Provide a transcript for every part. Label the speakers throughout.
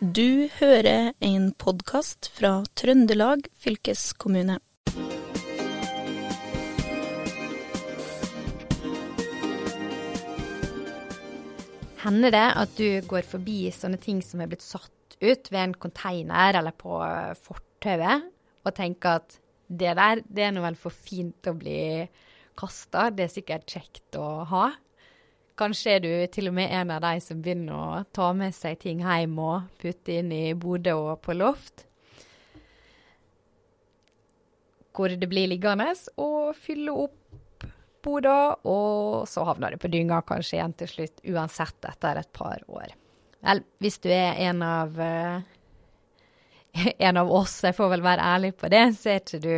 Speaker 1: Du hører en podkast fra Trøndelag fylkeskommune.
Speaker 2: Hender det at du går forbi sånne ting som er blitt satt ut ved en konteiner eller på fortauet, og tenker at det der, det er nå vel for fint å bli kasta, det er sikkert kjekt å ha? Kanskje er du til og med en av de som begynner å ta med seg ting hjem og putte inn i bodet og på loft. Hvor det blir liggende og fylle opp boda, og så havner det på dynga kanskje igjen til slutt, uansett etter et par år. Vel, hvis du er en av uh, en av oss, jeg får vel være ærlig på det, så er ikke du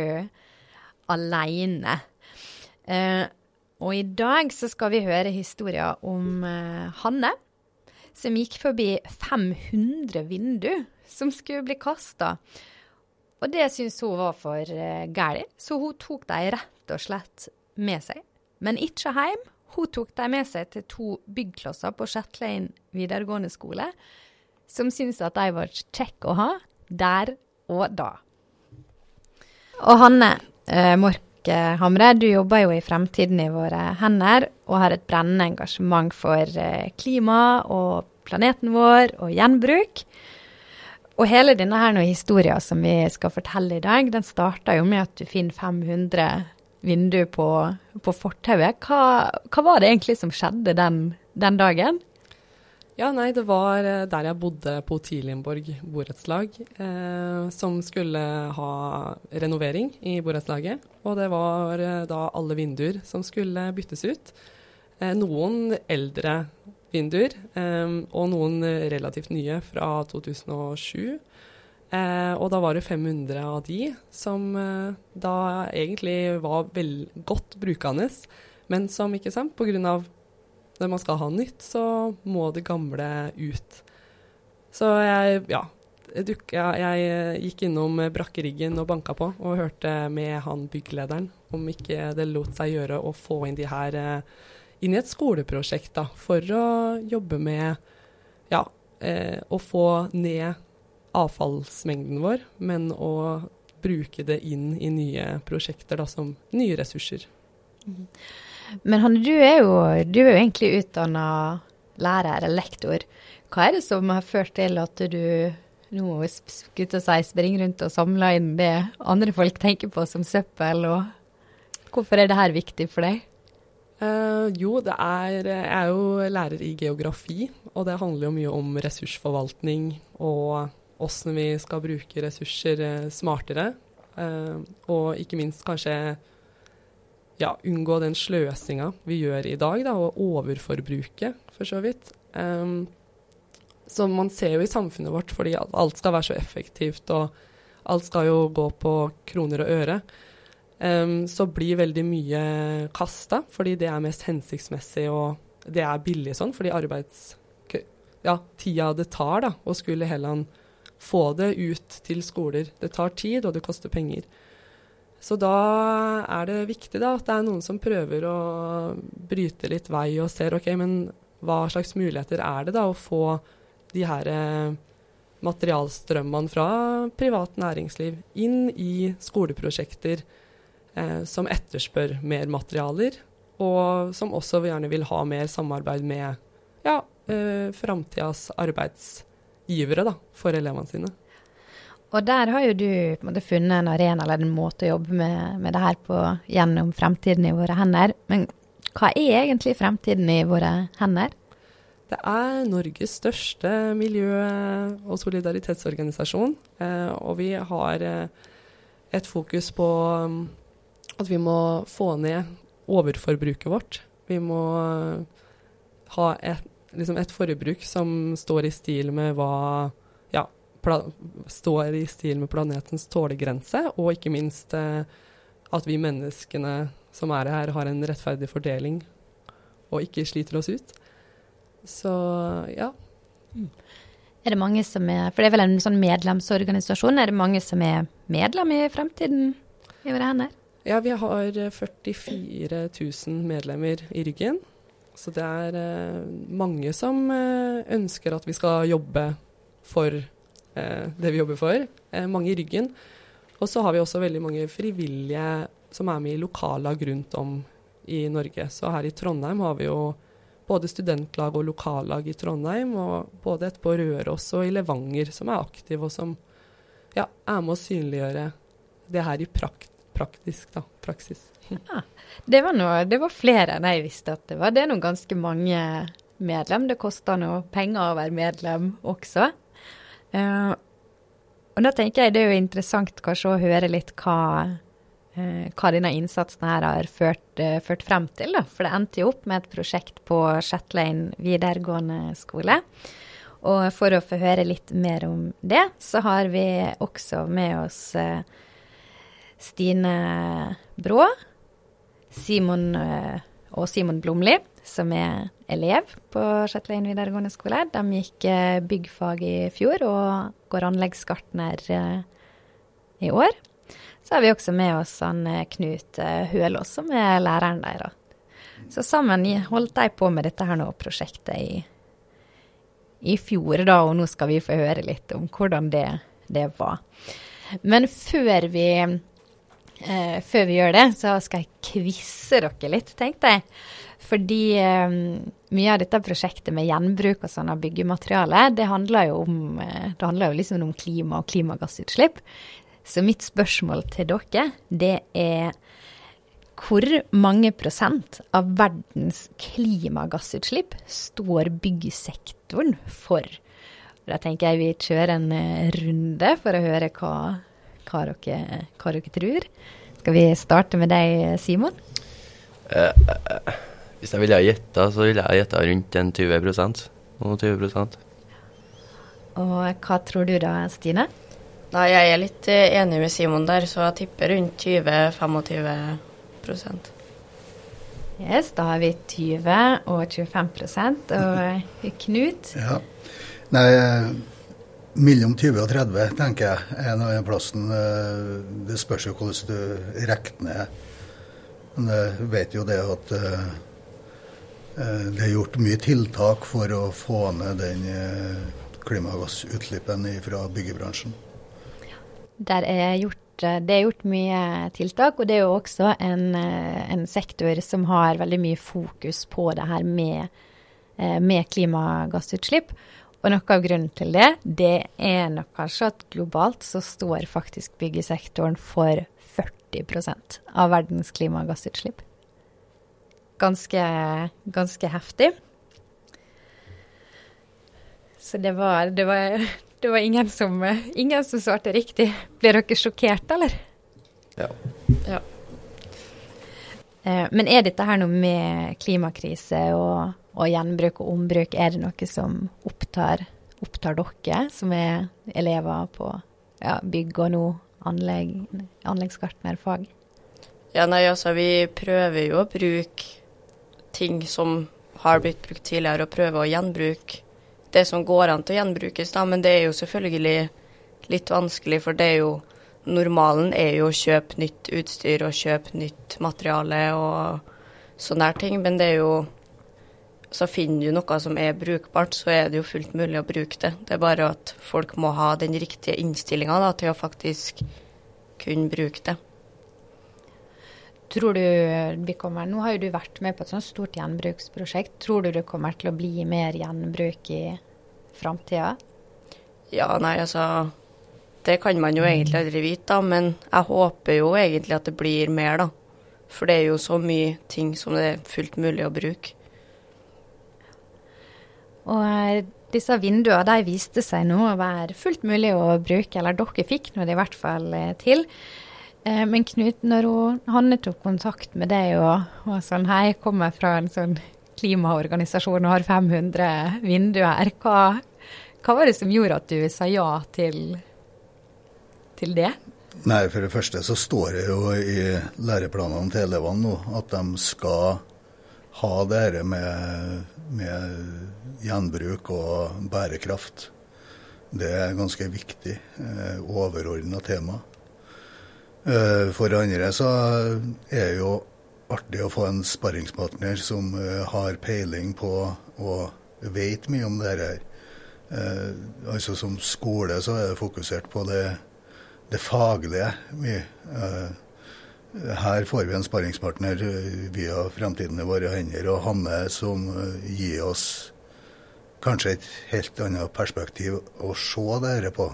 Speaker 2: aleine. Uh, og i dag så skal vi høre historien om uh, Hanne, som gikk forbi 500 vindu som skulle bli kasta. Og det syntes hun var for uh, galt, så hun tok dem rett og slett med seg. Men ikke hjem. Hun tok dem med seg til to byggklosser på Shetlein videregående skole, som syntes at de var kjekke å ha der og da. Og Hanne eh, Mork Hamre, du jobber jo i Fremtiden i våre hender og har et brennende engasjement for eh, klima og planeten vår og gjenbruk. Og hele denne her historien som vi skal fortelle i dag, den starta jo med at du finner 500 vinduer på, på fortauet. Hva, hva, var det egentlig som skjedde den, den dagen?
Speaker 3: Ja, nei, det var eh, der jeg bodde på Tilienborg borettslag, eh, som skulle ha renovering i borettslaget. Og det var eh, da alle vinduer som skulle byttes ut. Eh, noen eldre vinduer, eh, og noen relativt nye fra 2007. Eh, og da var det 500 av de som da egentlig var vel godt brukende, men som, ikke sant, pga når man skal ha nytt, så må det gamle ut. Så jeg, ja, jeg, jeg gikk innom brakkeriggen og banka på, og hørte med han bygglederen om ikke det lot seg gjøre å få inn de her eh, inn i et skoleprosjekt da, for å jobbe med ja, eh, å få ned avfallsmengden vår, men å bruke det inn i nye prosjekter da, som nye ressurser. Mm.
Speaker 2: Men Hanne, du er jo, du er jo egentlig utdanna lærer eller lektor. Hva er det som har ført til at du nå skulle si, springer rundt og samler inn det andre folk tenker på som søppel, og hvorfor er det her viktig for deg?
Speaker 3: Uh, jo, er Jeg er jo lærer i geografi, og det handler jo mye om ressursforvaltning og åssen vi skal bruke ressurser uh, smartere. Uh, og ikke minst kanskje ja, unngå den sløsinga vi gjør i dag, da, og overforbruket, for så vidt. Um, så man ser jo i samfunnet vårt, fordi alt skal være så effektivt, og alt skal jo gå på kroner og øre, um, så blir veldig mye kasta, fordi det er mest hensiktsmessig, og det er billig sånn, fordi arbeids... Ja, tida det tar, da, å skulle Helland få det ut til skoler. Det tar tid, og det koster penger. Så da er det viktig da, at det er noen som prøver å bryte litt vei og ser ok, men hva slags muligheter er det da å få de her eh, materialstrømmene fra privat næringsliv inn i skoleprosjekter eh, som etterspør mer materialer, og som også gjerne vil ha mer samarbeid med ja, eh, framtidas arbeidsgivere da, for elevene sine.
Speaker 2: Og der har jo du på en måte funnet en arena eller en måte å jobbe med, med det her på gjennom Fremtiden i våre hender. Men hva er egentlig Fremtiden i våre hender?
Speaker 3: Det er Norges største miljø- og solidaritetsorganisasjon. Eh, og vi har eh, et fokus på um, at vi må få ned overforbruket vårt. Vi må uh, ha et, liksom et forbruk som står i stil med hva står i stil med planetens tålegrense, og ikke minst eh, at vi menneskene som er her, har en rettferdig fordeling og ikke sliter oss ut. Så ja. Mm.
Speaker 2: Er det mange som er For det er vel en sånn medlemsorganisasjon. Er det mange som er medlem i Fremtiden i våre hender?
Speaker 3: Ja, vi har 44 000 medlemmer i ryggen. Så det er eh, mange som eh, ønsker at vi skal jobbe for eh, det vi jobber for. Eh, mange i ryggen. Og så har vi også veldig mange frivillige som er med i lokallag rundt om i Norge. Så her i Trondheim har vi jo både studentlag og lokallag i Trondheim, og både et på Røros og i Levanger som er aktive, og som ja, er med å synliggjøre det her i prakt, praktisk da, praksis.
Speaker 2: Ja, det, var noe, det var flere enn jeg visste at det var. Det er nå ganske mange medlem. Det koster noe penger å være medlem også. Uh, og da tenker jeg det er jo interessant kanskje å høre litt hva, uh, hva denne innsatsen her har ført, uh, ført, frem til. Da. For det endte jo opp med et prosjekt på Shetlein videregående skole. Og for å få høre litt mer om det, så har vi også med oss Stine Brå, Simon og Simon Blomli, som er elev på Shetlein videregående skole. De gikk eh, byggfag i fjor og går anleggsgartner eh, i år. Så har vi også med oss han eh, Knut Hølås, som er læreren deres. Så sammen holdt de på med dette her nå prosjektet i, i fjor, da, og nå skal vi få høre litt om hvordan det, det var. Men før vi, eh, før vi gjør det, så skal jeg quize dere litt, tenkte jeg. Fordi um, mye av dette prosjektet med gjenbruk og sånn av byggemateriale, det handler jo om, eh, handler jo liksom om klima og klimagassutslipp. Så mitt spørsmål til dere, det er hvor mange prosent av verdens klimagassutslipp står byggsektoren for? Da tenker jeg vi kjører en eh, runde for å høre hva, hva, dere, hva dere tror. Skal vi starte med deg, Simon?
Speaker 4: Uh, uh. Hvis jeg ville gjette, så ville jeg gjette rundt en 20 Noen 20%
Speaker 2: Og hva tror du da, Stine?
Speaker 5: Nei, jeg er litt eh, enig med Simon der, så jeg tipper rundt 20-25%
Speaker 2: Yes, da har vi 20 og 25% Og Knut?
Speaker 6: Ja. Nei, mellom 20 og 30, tenker jeg, er nå plassen. Eh, det spørs jo hvordan du regner. Men jeg vet jo det at eh, Eh, det er gjort mye tiltak for å få ned den klimagassutslippene klimagassutslippen fra byggebransjen.
Speaker 2: Der er gjort, eh, det er gjort mye tiltak, og det er jo også en, en sektor som har veldig mye fokus på det her med, med klimagassutslipp. Og noe av grunnen til det, det er nok kanskje at globalt så står faktisk byggesektoren for 40% av verdens klimagassutslipp ganske, ganske heftig. Så det var, det var, det var ingen, som, ingen, som, svarte riktig. Ble dere sjokkert, eller?
Speaker 4: Ja.
Speaker 5: ja.
Speaker 2: Eh, men er dette her noe med klimakrise og, og, gjenbruk og ombruk, er det noe som opptar, opptar dere, som er elever på ja, bygg og nå anlegg, anleggsgartnerfag?
Speaker 5: Ja, nei, altså vi prøver jo å bruke ting som har blitt brukt tidligere, og prøve å gjenbruke det som går an til å gjenbrukes, da. Men det er jo selvfølgelig litt vanskelig, for det er jo Normalen er jo å kjøpe nytt utstyr og kjøpe nytt materiale og sånne her ting, men det er jo så finner du noe som er brukbart, så er det jo fullt mulig å bruke det. Det er bare at folk må ha den riktige innstillinga til å faktisk kunne bruke det.
Speaker 2: Tror du vi kommer Nå har jo du vært med på et sånt stort gjenbruksprosjekt. Tror du det kommer til å bli mer gjenbruk i framtida?
Speaker 5: Ja, nei, altså Det kan man jo egentlig aldri vite, da. Men jeg håper jo egentlig at det blir mer, da. For det er jo så mye ting som det er fullt mulig å bruke.
Speaker 2: Og eh, disse vinduene de viste seg nå å være fullt mulig å bruke, eller dere fikk nå det i hvert fall eh, til. Eh, men Knut, når hun, Hanne tok kontakt med deg og, var sånn Hei, jeg kommer fra en sånn klimaorganisasjon og har 500 vinduer her. Hva, hva, var det som gjorde at du sa ja til, til det?
Speaker 6: Nei, For det første så står det jo i læreplanene til elevene nå at de skal ha det med, med gjenbruk og bærekraft. Det er ganske viktig, eh, overordna tema. Eh, for andre så er det jo artig å få en sparringspartner som eh, har peiling på og vet mye om det her. eh, altså Som skole så er det fokusert på det, det faglige mye. Her får vi en sparringspartner via Fremtiden i våre hender og Hanne som gir oss kanskje et helt annet perspektiv å se dette på.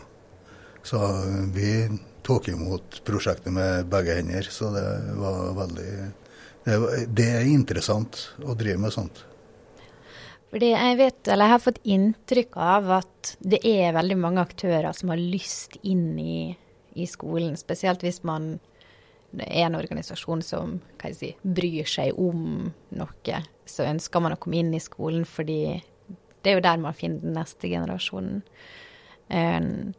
Speaker 6: Så vi tok imot prosjektet med begge hender, så det var veldig Det, var- det er interessant å drive med sånt.
Speaker 2: Fordi jeg vet, eller jeg har fått inntrykk av at det er veldig mange aktører som har lyst inn i, i skolen, spesielt hvis man er en organisasjon som hva jeg si, bryr seg om noe. Så ønsker man å komme inn i skolen fordi det er jo der man finner den neste generasjonen. Um,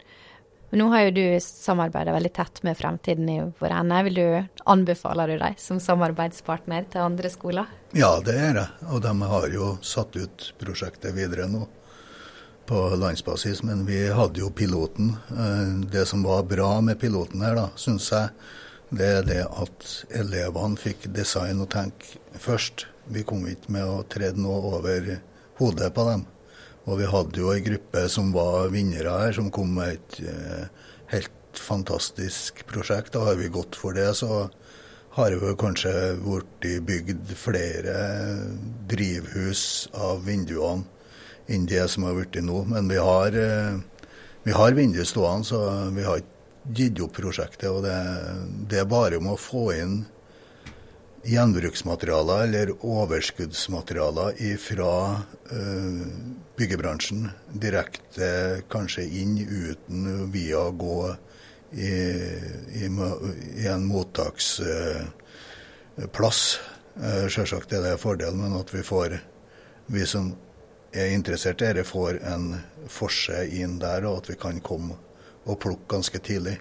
Speaker 2: nå har jo du samarbeida veldig tett med Fremtiden i våre hender. Vil du, anbefaler du deg som samarbeidspartner til andre skoler?
Speaker 6: Ja, det er det. Og de har jo satt ut prosjektet videre nå på landsbasis. Men vi hadde jo piloten. Eh, Det som var bra med piloten her, da, syns jeg, det er det at elevene fikk design og tenke først. Vi kom ikke med å tre noe over hodet på dem. Og vi hadde jo ei gruppe som var vinnere her, som kom med et eh, helt fantastisk prosjekt. Da har vi gått for det, så har vi kanskje blitt bygd flere drivhus av vinduene enn det som har blitt nå. Men vi har, eh, vi har vindu stående, så vi har ikke gitt opp prosjektet. Og det, det er bare om å få inn gjenbruksmaterialer eller overskuddsmaterialer fra byggebransjen direkte kanskje inn uten via å gå i, i, i en mottaksplass. Eh, Selvsagt er det en fordel, men at vi får, vi som er interessert i dette, får en forse inn der, og at vi kan komme og plukke ganske tidlig.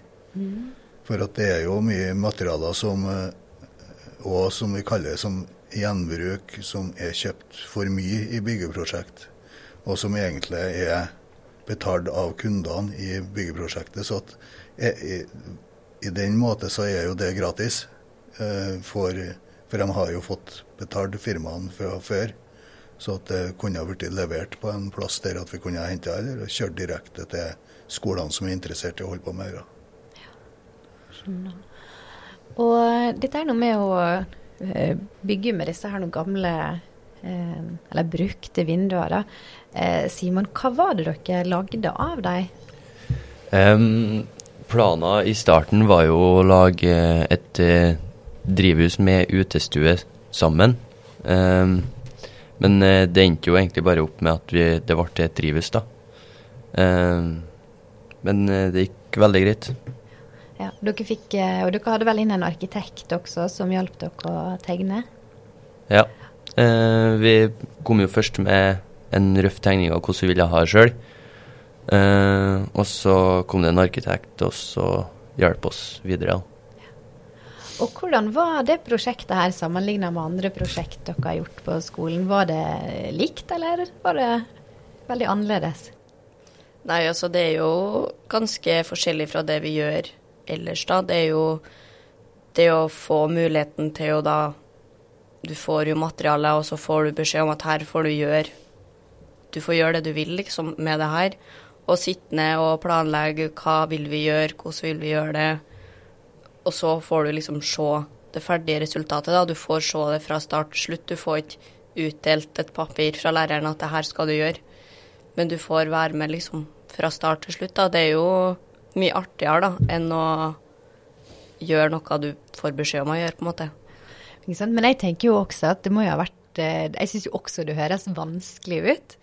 Speaker 6: For at det er jo mye materialer som eh, og som vi kaller som gjenbruk, som er kjøpt for mye i byggeprosjekt, og som egentlig er betalt av kundene i byggeprosjektet. Så at i, i, i den måte så er jo det gratis, eh, for, for de har jo fått betalt firmaene fra før. Så at det kunne ha blitt levert på en plass der at vi kunne ha henta eller kjørt direkte til skolene som er interessert i å holde på med det.
Speaker 2: Og dette er noe med å eh, bygge med disse her noen gamle eh, eller brukte vinduer. Eh, Simon, hva var det dere lagde av dem?
Speaker 4: Um, planen i starten var jo å lage et uh, drivhus med utestue sammen. Um, men uh, det endte jo egentlig bare opp med at vi, det ble et drivhus, da. Um, men uh, det gikk veldig greit.
Speaker 2: Ja, dere fikk, eh, og dere hadde vel inn en arkitekt også som hjalp dere å tegne?
Speaker 4: Ja. Eh, vi kom jo først med en røff tegning av hvordan vi ville ha det sjøl. Eh, og så kom det en arkitekt, og så hjalp oss videre. Ja.
Speaker 2: Og hvordan var det prosjektet her sammenlignet med andre prosjekt dere har gjort på skolen? Var det likt, eller var det veldig annerledes?
Speaker 5: Nei, altså det er jo ganske forskjellig fra det vi gjør ellers, da. Det er jo det å få muligheten til å da Du får jo materiale, og så får du beskjed om at her får du gjøre Du får gjøre det du vil, liksom, med det her. Og sitte ned og planlegge hva vil vi gjøre, hvordan vil vi gjøre det. Og så får du liksom se det ferdige resultatet, da. Du får se det fra start til slutt. Du får ikke utdelt et papir fra læreren at det her skal du gjøre. Men du får være med liksom fra start til slutt. da. Det er jo mye artigere da, enn å gjøre noe du får beskjed om å gjøre, på en måte.
Speaker 2: Ikke sant? Men jeg tenker jo også at det må jo ha vært eh, Jeg syns jo også det høres vanskelig ut.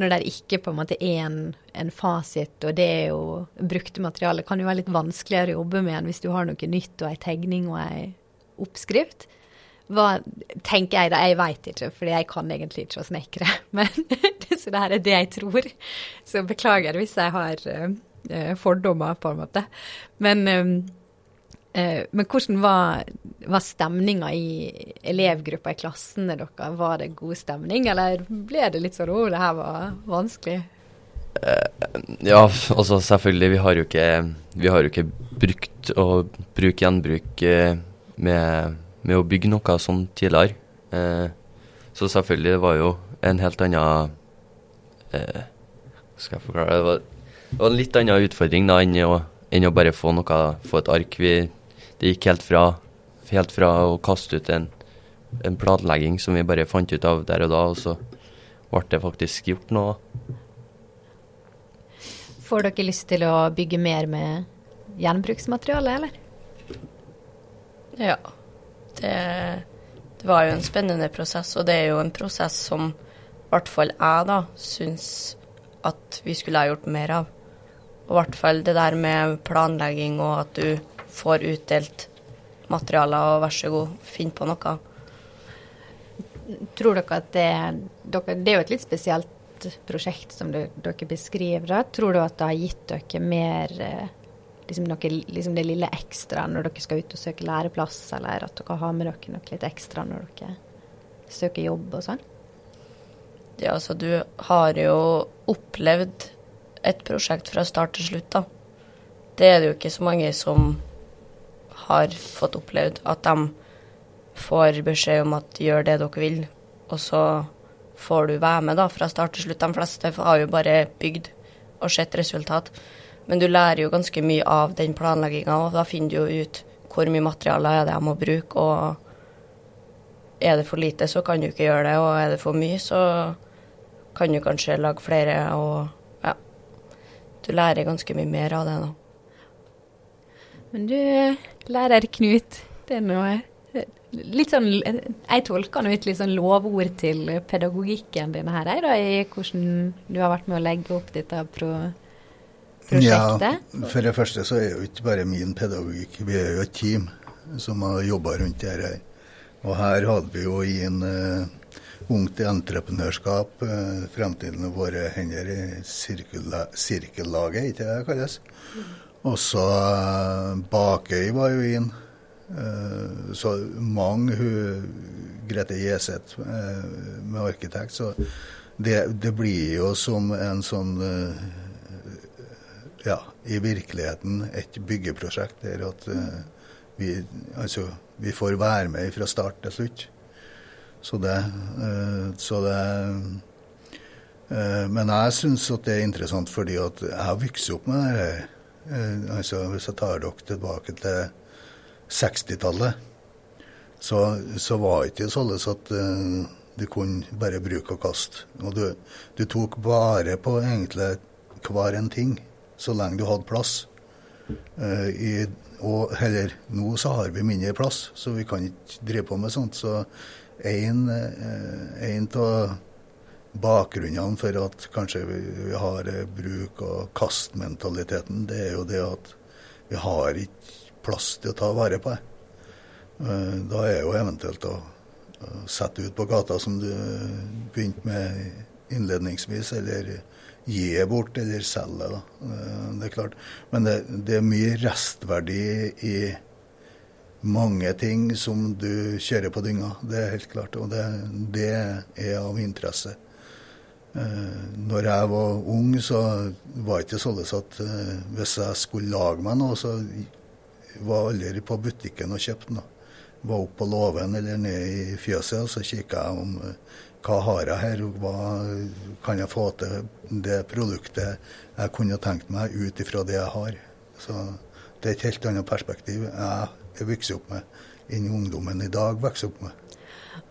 Speaker 2: Når det ikke på en måte er en, en fasit, og det er jo brukte materiale, kan jo være litt vanskeligere å jobbe med enn hvis du har noe nytt og ei tegning og ei oppskrift. Hva tenker jeg da? Jeg veit ikke, fordi jeg kan egentlig ikke å snekre. Men så det her er det jeg tror. Så beklager hvis jeg har eh, fordommer, på en måte. Men eh, Eh, men hvordan var, var stemninga i elevgruppa i klassene deres? Var det god stemning, eller ble det litt sånn 'å, det her var vanskelig'?
Speaker 4: Ja, altså selvfølgelig. Vi har jo ikke, har jo ikke brukt å bruke gjenbruk eh, med, med å bygge noe som tidligere. Eh, så selvfølgelig, det var jo en helt annen eh, skal jeg forklare? Det var, det var en litt annen utfordring da enn å, enn å bare få noe, få et ark. Vi, det gikk helt fra, helt fra å kaste ut en, en planlegging som vi bare fant ut av der og da, og så ble det faktisk gjort noe.
Speaker 2: Får dere lyst til å bygge mer med gjenbruksmateriale, eller?
Speaker 5: Ja. Det, det var jo en spennende prosess, og det er jo en prosess som i hvert fall jeg da syns at vi skulle ha gjort mer av. Og i hvert fall det der med planlegging og at du får utdelt materialer og vær så god, finn på noe.
Speaker 2: Tror dere at det dere, Det er jo et litt spesielt prosjekt som dere, dere beskriver. Da. Tror du at det har gitt dere mer eh, liksom, noe, liksom det lille ekstra når dere skal ut og søke læreplass, eller at dere har med dere noe litt ekstra når dere søker jobb og sånn?
Speaker 5: Ja, altså du har jo opplevd et prosjekt fra start til slutt, da. Det er det jo ikke så mange som har fått opplevd. At de får beskjed om at gjør det dere vil, og så får du være med da fra start til slutt. De fleste har jo bare bygd og sett resultat. Men du lærer jo ganske mye av den planlegginga, og da finner du jo ut hvor mye materialer er det jeg må bruke, og er det for lite, så kan du ikke gjøre det, og er det for mye, så kan du kanskje lage flere, og. Du lærer ganske mye mer av det da.
Speaker 2: Men du, lærer Knut, det er noe litt sånn Jeg tolker nå ut litt sånn lovord til pedagogikken din her, da, i hvordan du har vært med å legge opp dette pro prosjektet.
Speaker 6: Ja, for det første så er det jo ikke bare min pedagogikk. Vi er jo et team som har jobba rundt dette her. Og her hadde vi jo i en uh, i entreprenørskap uh, fremtiden av våre hender i sirkellaget, ikke det det kalles. Og så uh, Bakøy var jo inn. Uh, så mange hun, Grete Jeseth med arkitekt. Så det, det, blir jo som en sånn Ja, i virkeligheten et byggeprosjekt der at vi, altså, vi får være med fra start til slutt. Så det, så det Men jeg syns at det er interessant fordi at jeg har vokst opp med det her. Altså, hvis jeg tar dere tilbake til 60-tallet, så, så, var det ikke sånn at du kunne bare bruke og kaste. Og du, du, tok vare på egentlig hver en ting så lenge du hadde plass. I, og heller nå så har vi mindre plass, så vi kan ikke drive på med sånt. Så en, uh, av bakgrunnene for at kanskje vi, har bruk- og kastmentaliteten, det er jo det at vi har ikke plass til å ta vare på det. Eh, da er jo eventuelt å sette ut på gata, som du begynte med innledningsvis, eller gi bort eller selge. Da. Eh, det er klart. Men det, det, er mye restverdi i mange ting som du kjører på dynga. Det er helt klart. Og det, det er av interesse. Eh, når jeg var ung, så var det ikke sånn at hvis jeg skulle lage meg noe, så var jeg aldri på butikken og kjøpte noe. Var oppe på låven eller ned i fjøset og så kikka jeg om eh, hva har jeg her, hva kan jeg få til det produktet jeg kunne tenkt meg ut ifra det jeg har. Så det er et helt annet perspektiv jeg vokser opp med enn ungdommen i dag vokser opp med.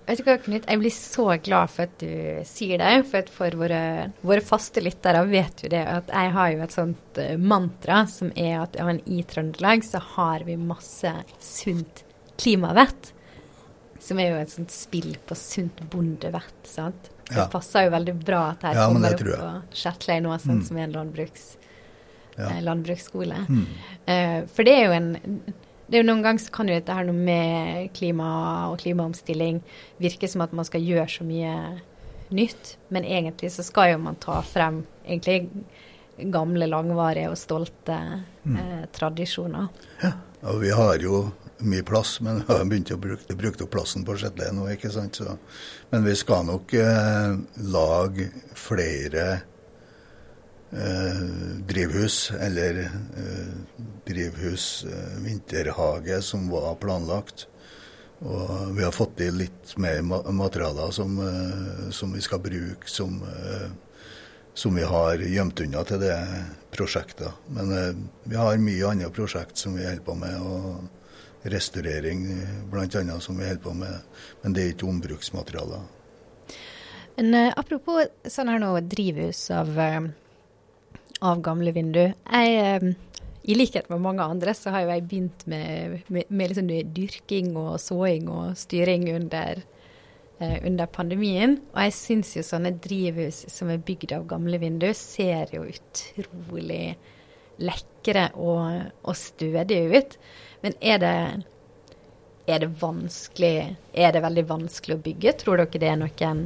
Speaker 2: Vet du hva, Knut? Jeg blir så glad for at du sier det. For, for våre, våre, faste lyttere vet jo det at jeg har jo et sånt uh, mantra som er at ja, i Trøndelag så har vi masse sunt klimavett. Som er jo et sånt spill på sunt bondevett. sant? Ja. Det passer jo veldig bra at jeg ja, kommer opp på Skjertløy nå, sånn, mm. som er en landbruks, ja. eh, landbruksskole. Mm. Uh, for det er jo en det er jo Noen ganger så kan jo dette her noe med klima og klimaomstilling virke som at man skal gjøre så mye nytt, men egentlig så skal jo man ta frem egentlig gamle, langvarige og stolte mm. eh, tradisjoner.
Speaker 6: Ja, og vi har jo mye plass, men vi har begynt å bruke, brukt opp plassen på Shetland nå, ikke sant. Så, men vi skal nok eh, lage flere drivhus, eller eh, drivhus, eh, vinterhage, som var planlagt. Og vi har fått i litt mer materialer som, eh, som vi skal bruke som, eh, som vi har gjemt unna til det prosjektet. Men eh, vi har mye andre prosjekt som vi holder på med. og Restaurering bl.a. som vi holder på med. Men det er ikke ombruksmaterialer.
Speaker 2: Men apropos sånn her nå drivhus av, av gamle vinduer. Jeg, uh, I likhet med mange andre så har jo jeg begynt med, med, med liksom dyrking og såing og styring under, under pandemien. Og jeg syns jo sånne drivhus som er bygd av gamle vinduer, ser jo utrolig lekre og, og stødige ut. Men er det, er det vanskelig Er det veldig vanskelig å bygge? Tror dere det er noen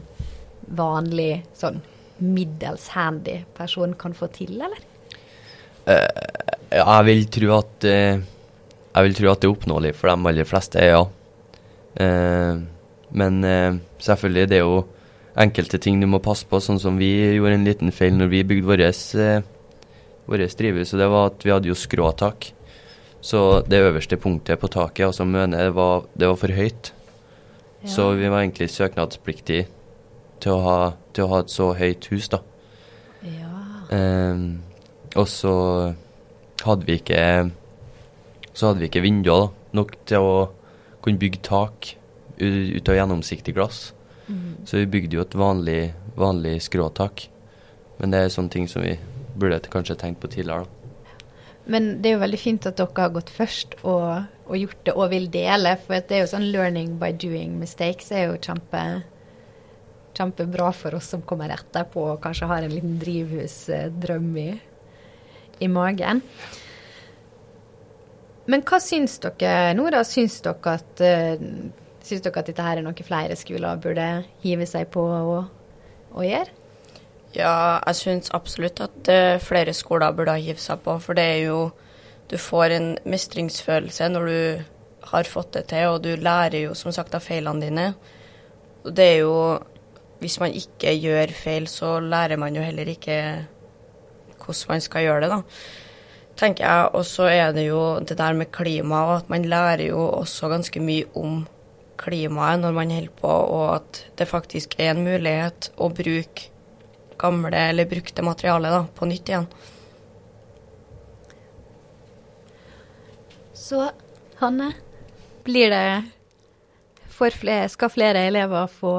Speaker 2: vanlig sånn middels handy person kan få til, eller?
Speaker 4: Uh, jeg vil tro at uh, Jeg vil tro at det er oppnåelig for de aller fleste, ja. Uh, men selvfølgelig, det er jo enkelte ting du må passe på, sånn som vi gjorde en liten feil når vi bygde vårt drivhus, og det var at vi hadde jo skråtak. Så det øverste punktet på taket, altså mønet, det var, det var for høyt. Ja. Så vi var egentlig søknadspliktige til å ha, til å ha et så høyt hus, da.
Speaker 2: Ja.
Speaker 4: Um, og så hadde vi ikke Så hadde vi ikke vinduer da, nok til å kunne bygge tak ut av gjennomsiktig glass. Mm. Så vi bygde jo et vanlig, vanlig skråtak. Men det er sånne ting som vi burde kanskje tenkt på tidligere. da.
Speaker 2: Men det er jo veldig fint at dere har gått først og, og gjort det og vil dele. For det er jo sånn 'learning by doing mistakes' er jo kjempe kjempebra for oss som kommer etterpå og kanskje har en liten drivhusdrøm i, i magen. Men hva syns dere nå, da? Syns dere at, uh, syns dere at dette her er noe flere skoler burde hive seg på og, og gjøre?
Speaker 5: Ja, jeg syns absolutt at uh, flere skoler burde hive seg på. For det er jo Du får en mestringsfølelse når du har fått det til, og du lærer jo som sagt av feilene dine. Og det er jo hvis man ikke gjør feil, så lærer man jo heller ikke hvordan man skal gjøre det, da. Tenker jeg. Og så er det jo det der med klima, og at man lærer jo også ganske mye om klimaet når man holder på, og at det faktisk er en mulighet å bruke gamle eller brukte materiale da, på nytt igjen.
Speaker 2: Så Hanne, blir det for flere, skal flere elever få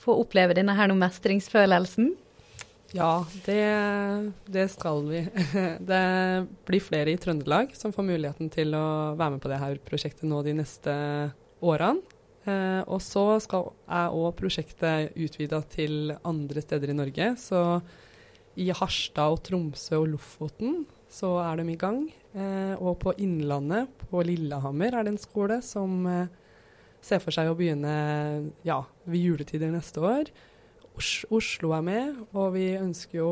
Speaker 2: få oppleve denne her mestringsfølelsen?
Speaker 3: Ja, det, det, skal vi. Det blir flere i Trøndelag som får muligheten til å være med på det her prosjektet nå de neste årene. Eh, og så er òg prosjektet utvida til andre steder i Norge. Så i Harstad og Tromsø og Lofoten så er de i gang. Eh, og på Innlandet, på Lillehammer, er det en skole som eh, ser for seg å begynne ja, ved juletider neste år. Os Oslo er med, og vi ønsker jo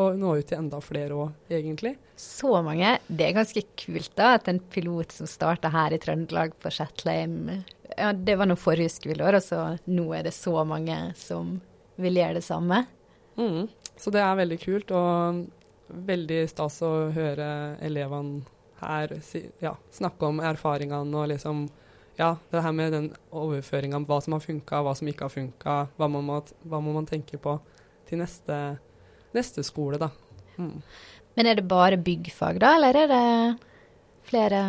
Speaker 3: å nå ut til enda flere òg, egentlig.
Speaker 2: Så mange. Det er ganske kult da, at en pilot som starta her i Trøndelag på Shetleim ja, Det var nå forrige skoleår, og så nå er det så mange som vil gjøre det samme.
Speaker 3: Mm. Så det er veldig kult, og veldig stas å høre elevene her ja, snakke om erfaringene og liksom ja, det her med den overføringa hva som har funka, hva som ikke har funka, hva, hva, må man tenke på til neste, neste skole, da. Mm.
Speaker 2: Men er det bare byggfag, da, eller er det flere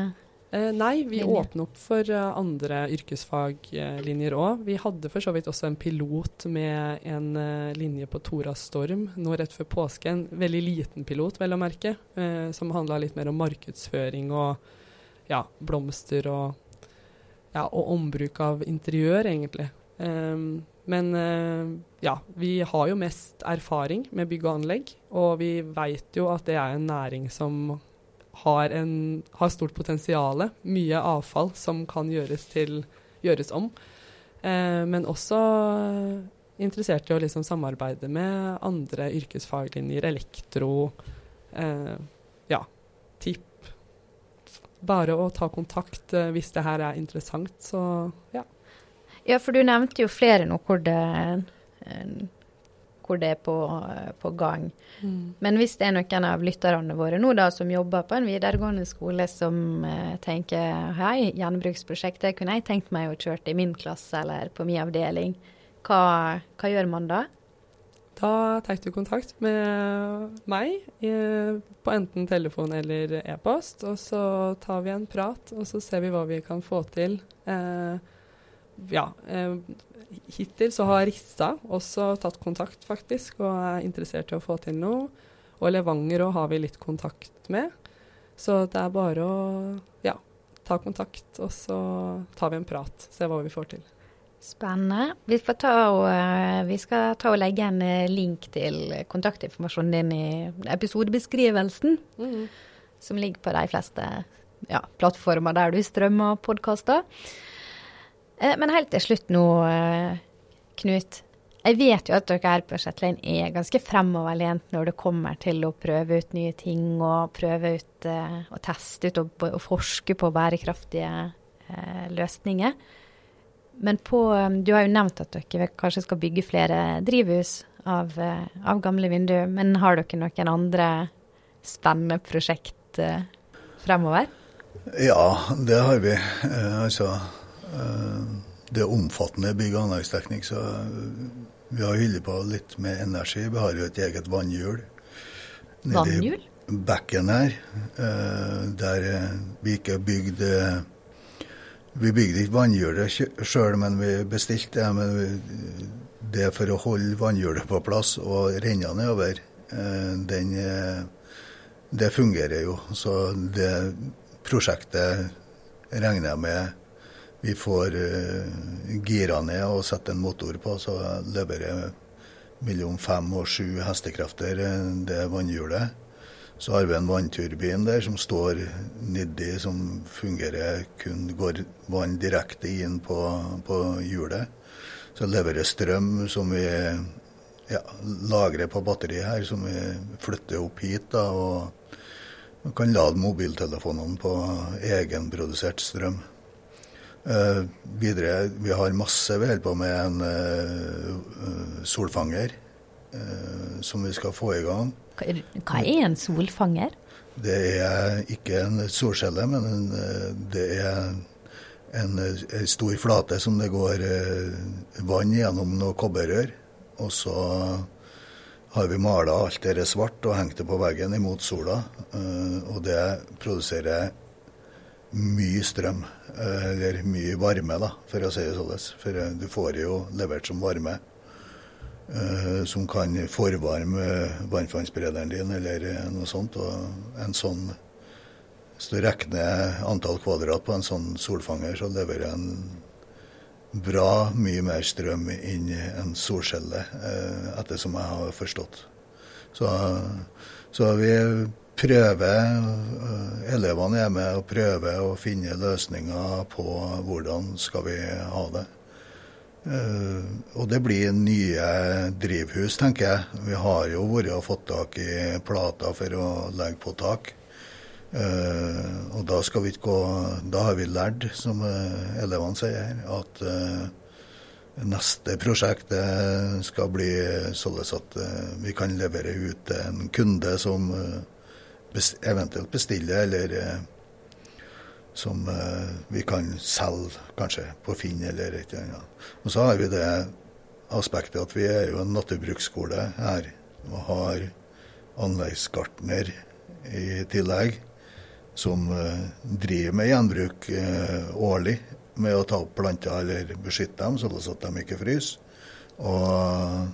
Speaker 3: eh, Nei, vi linjer? åpner opp for uh, andre yrkesfaglinjer uh, òg. Vi hadde for så vidt også en pilot med en uh, linje på Tora Storm nå rett før påske. En veldig liten pilot, vel å merke, eh, som handla litt mer om markedsføring og ja, blomster og ja, og ombruk av interiør, egentlig. Um, men uh, ja, vi har jo mest erfaring med bygg og anlegg, og vi veit jo at det er en næring som har, en, har stort potensial. Mye avfall som kan gjøres, til, gjøres om. Uh, men også interessert i å liksom samarbeide med andre yrkesfaglinjer, elektro, uh, bare å ta kontakt uh, hvis det her er interessant. Så ja.
Speaker 2: Ja, for du nevnte jo flere nå hvor det, uh, hvor det er på, uh, på gang. Mm. Men hvis det er noen av lytterne våre nå da, som jobber på en videregående skole som tenker hei, gjenbruksprosjektet kunne jeg tenkt meg å kjøre i min klasse eller på min avdeling, hva, hva gjør man da?
Speaker 3: Da tar du kontakt med meg eh, på enten telefon eller e-post, og så tar vi en prat, og så ser vi hva vi kan få til. Eh, ja, eh, hittil så har Rissa også tatt kontakt, faktisk, og er interessert i å få til noe. Og Levanger òg har vi litt kontakt med. Så det er bare å ja, ta kontakt, og så tar vi en prat. Se hva vi får til.
Speaker 2: Spennende. Vi, og, eh, vi, skal ta og legge en eh, link til kontaktinformasjonen din i episodebeskrivelsen, mm. som ligger på de fleste ja, plattformer der du strømmer podkaster. Eh, men helt til slutt nå, Knut. Jeg vet jo at dere her på Shetland er ganske fremoverlent når det kommer til å prøve ut nye ting og prøve ut og teste ut og, og forske på bærekraftige eh, løsninger. Men på um, Du har jo nevnt at dere kanskje skal bygge flere drivhus av, uh, av gamle vinduer. Men har dere noen andre spennende prosjekt uh, fremover?
Speaker 6: Ja, det har vi. Eh, altså eh, Det er omfattende bygg- og anleggsteknikk, så vi har holdt på litt med energi. Vi har jo et eget vannhjul.
Speaker 2: Vannhjul?
Speaker 6: Bekken her, eh, der vi ikke har bygd vi bygde ikke vannhjulet sjøl, men vi bestilte det. Men vi, det for å holde vannhjulet på plass og renne nedover, eh, den, eh, det fungerer jo. Så det prosjektet regner jeg med vi får uh, gira ned og setter en motor på, så leverer mellom fem og sju hestekrefter det vannhjulet. Så har vi en vannturbin der som står nedi, som fungerer kun går vann direkte inn på, på hjulet. Så leverer strøm som vi ja, lagrer på batteriet her, som vi flytter opp hit. da, og kan lade mobiltelefonene på egenprodusert strøm. Eh, videre, vi har masse vi holder på med en eh, solfanger som vi skal få i gang.
Speaker 2: Hva er en solfanger?
Speaker 6: Det er ikke en solcelle, men en, det er en, en, stor flate som det går eh, vann gjennom noen kobberrør. Og så har vi mala alt det svart og hengt det på veggen imot sola. Eh, og det produserer mye strøm, eh, eller mye varme, da, for å si det sånn. For du får det jo levert som varme. Uh, som kan forvarme varmtvannsberederen din eller noe sånt. Og en sånn Hvis du regner antall kvadrat på en sånn solfanger, så leverer en bra mye mer strøm inn en solcelle, ettersom etter som jeg har forstått. Så, så vi prøver, elevene er med og prøver å finne løsninger på hvordan skal vi ha det. Uh, og det blir nye drivhus, tenker jeg. Vi har jo vært og fått tak i plater for å legge på tak. Uh, og da skal vi ikke gå Da har vi lært, som uh, elevene sier, at neste prosjekt skal bli sånn at vi kan levere ut til en kunde som eventuelt bestiller, eller som eh, vi kan selge kanskje på Finn eller et eller annet. Og så har vi det aspektet at vi er jo en naturbruksskole her og har anleggsgartner i tillegg som eh, driver med gjenbruk eh, årlig med å ta opp planter eller beskytte dem, sånn at de ikke fryser. Og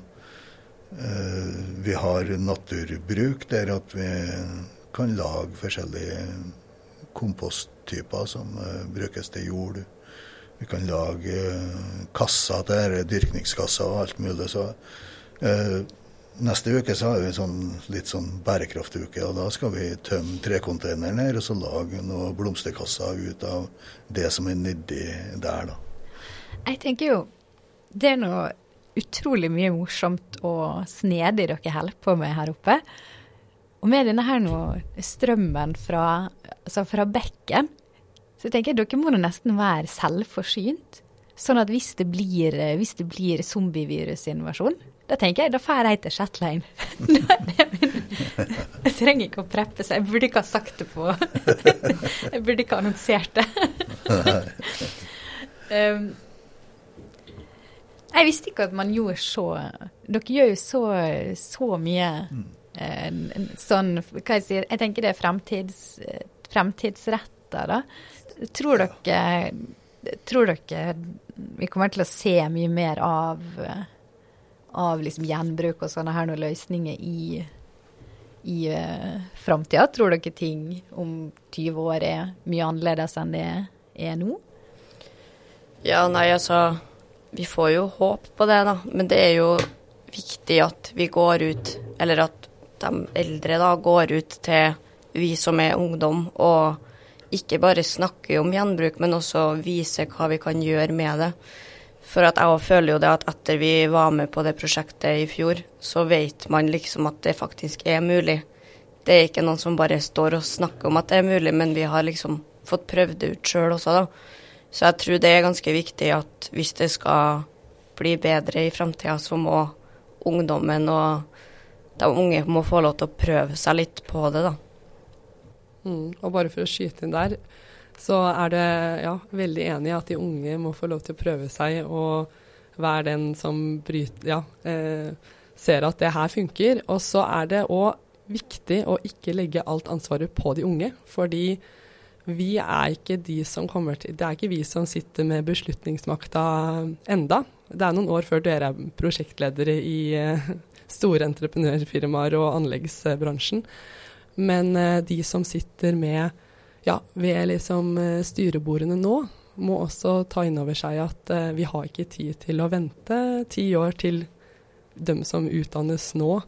Speaker 6: vi har naturbruk der at vi kan lage forskjellige komposttyper som uh, brukes til jord. Vi kan lage uh, kasser til dyrkningskasser og alt mulig. Så uh, neste uke så har vi sånn, litt sånn bærekraftuke, og da skal vi tømme trekonteineren her og så lage noen blomsterkasser ut av det som er nedi der, da.
Speaker 2: Jeg tenker jo det er noe utrolig mye morsomt og snedig dere holder på med her oppe. Og med denne her nå, strømmen fra, altså fra bekken, så jeg tenker dere må nesten være selvforsynt. Sånn at hvis det blir, hvis det blir zombievirusinvasjon, da tenker jeg, da drar jeg til Shetland. jeg trenger ikke å preppe seg. Jeg burde ikke ha sagt det på Jeg burde ikke ha annonsert det. um, Jeg visste ikke at man gjorde så Dere gjør jo så, så mye eh, sånn Hva jeg sier Jeg tenker det er fremtids, fremtidsretta, da. Tror dere Tror dere vi kommer til å se mye mer av, av liksom gjenbruk og sånne her noen løsninger i, i uh, framtida? Tror dere ting om 20 år er mye annerledes enn det er nå?
Speaker 5: Ja, nei, altså Vi får jo håp på det, da. Men det er jo viktig at vi går ut, eller at de eldre da går ut til vi som er ungdom, og ikke bare snakke om gjenbruk, men også vise hva vi kan gjøre med det. For at jeg føler jo det at etter vi var med på det prosjektet i fjor, så vet man liksom at det faktisk er mulig. Det er ikke noen som bare står og snakker om at det er mulig, men vi har liksom fått prøvd det ut sjøl også, da. Så jeg tror det er ganske viktig at hvis det skal bli bedre i framtida, så må ungdommen og de unge må få lov til å prøve seg litt på det, da.
Speaker 3: Mm, og bare for å skyte inn der, så er det ja, veldig enig i at de unge må få lov til å prøve seg og være den som bryter Ja, eh, ser at det her funker. Og så er det òg viktig å ikke legge alt ansvaret på de unge, fordi vi er ikke de som kommer til Det er ikke vi som sitter med beslutningsmakta enda. Det er noen år før dere er prosjektledere i eh, store entreprenørfirmaer og anleggsbransjen. Men eh, de som sitter med ja, ved liksom eh, styrebordene nå, må også ta inn over seg at eh, vi har ikke tid til å vente ti år til dem som utdannes nå,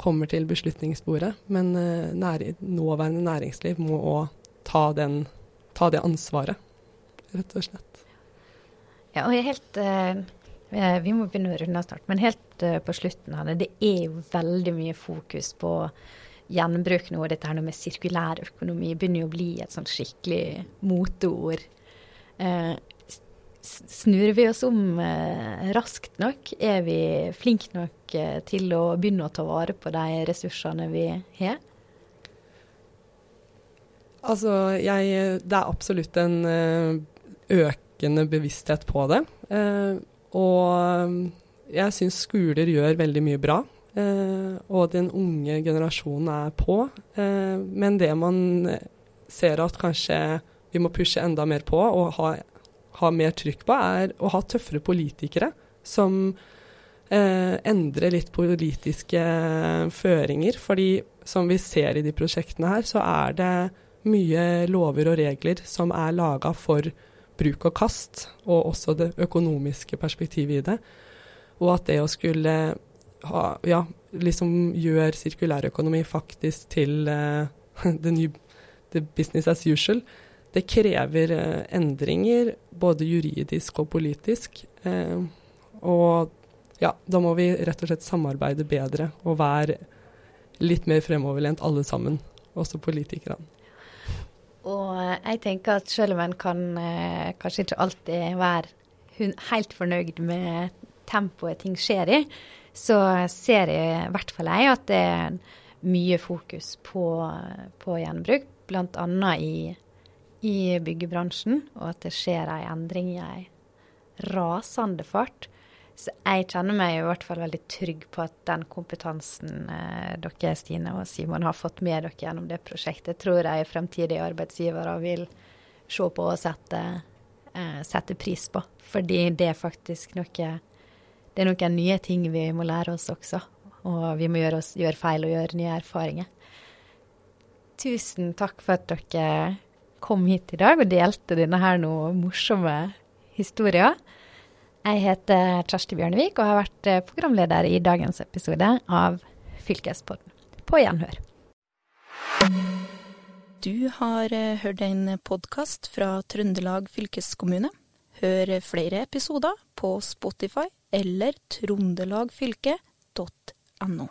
Speaker 3: kommer til beslutningsbordet. Men nåværende næringsliv må òg ta, ta, det ansvaret, rett og slett.
Speaker 2: Ja, og jeg er helt Vi må begynne å runde snart, men helt på slutten av det, det er jo veldig mye fokus på gjenbruk nå, dette her med sirkulær økonomi begynner jo å bli et sånt skikkelig moteord. Eh, snur vi oss om eh, raskt nok? Er vi flinke nok eh, til å begynne å ta vare på de ressursene vi har?
Speaker 3: Altså, jeg Det er absolutt en eh, økende bevissthet på det. Eh, og jeg syns skoler gjør veldig mye bra. Eh, og den unge generasjonen er på. Eh, men det man ser at kanskje vi må pushe enda mer på og ha, ha mer trykk på, er å ha tøffere politikere som eh, endrer litt politiske føringer. Fordi som vi ser i de prosjektene her, så er det mye lover og regler som er laga for bruk og kast, og også det økonomiske perspektivet i det. Og at det å skulle ha, ja, liksom gjør sirkulærøkonomi faktisk til uh, the, new, the business as usual. Det krever uh, endringer, både juridisk og politisk. Uh, og ja, da må vi rett og slett samarbeide bedre og være litt mer fremoverlent alle sammen, også politikerne.
Speaker 2: Og jeg tenker at selv om en kan kanskje ikke alltid være helt fornøyd med tempoet ting skjer i, så ser jeg i hvert fall jeg at det er mye fokus på, på gjenbruk, bl.a. I, i byggebransjen, og at det skjer en endring i en rasende fart. Så jeg kjenner meg i hvert fall veldig trygg på at den kompetansen eh, dere Stine og Simon har fått med dere gjennom det prosjektet, tror jeg fremtidige arbeidsgivere vil se på og sette, eh, sette pris på. Fordi det er faktisk noe det er noen nye ting vi må lære oss også. Og vi må gjøre, oss, gjøre feil og gjøre nye erfaringer. Tusen takk for at dere kom hit i dag og delte denne her noe morsomme historier. Jeg heter Kjersti Bjørnevik og har vært eh, programleder i dagens episode av Fylkespodden. På gjenhør.
Speaker 1: Du har eh, hørt en podkast fra Trøndelag fylkeskommune. Hør flere episoder på Spotify eller trondelagfylket.no.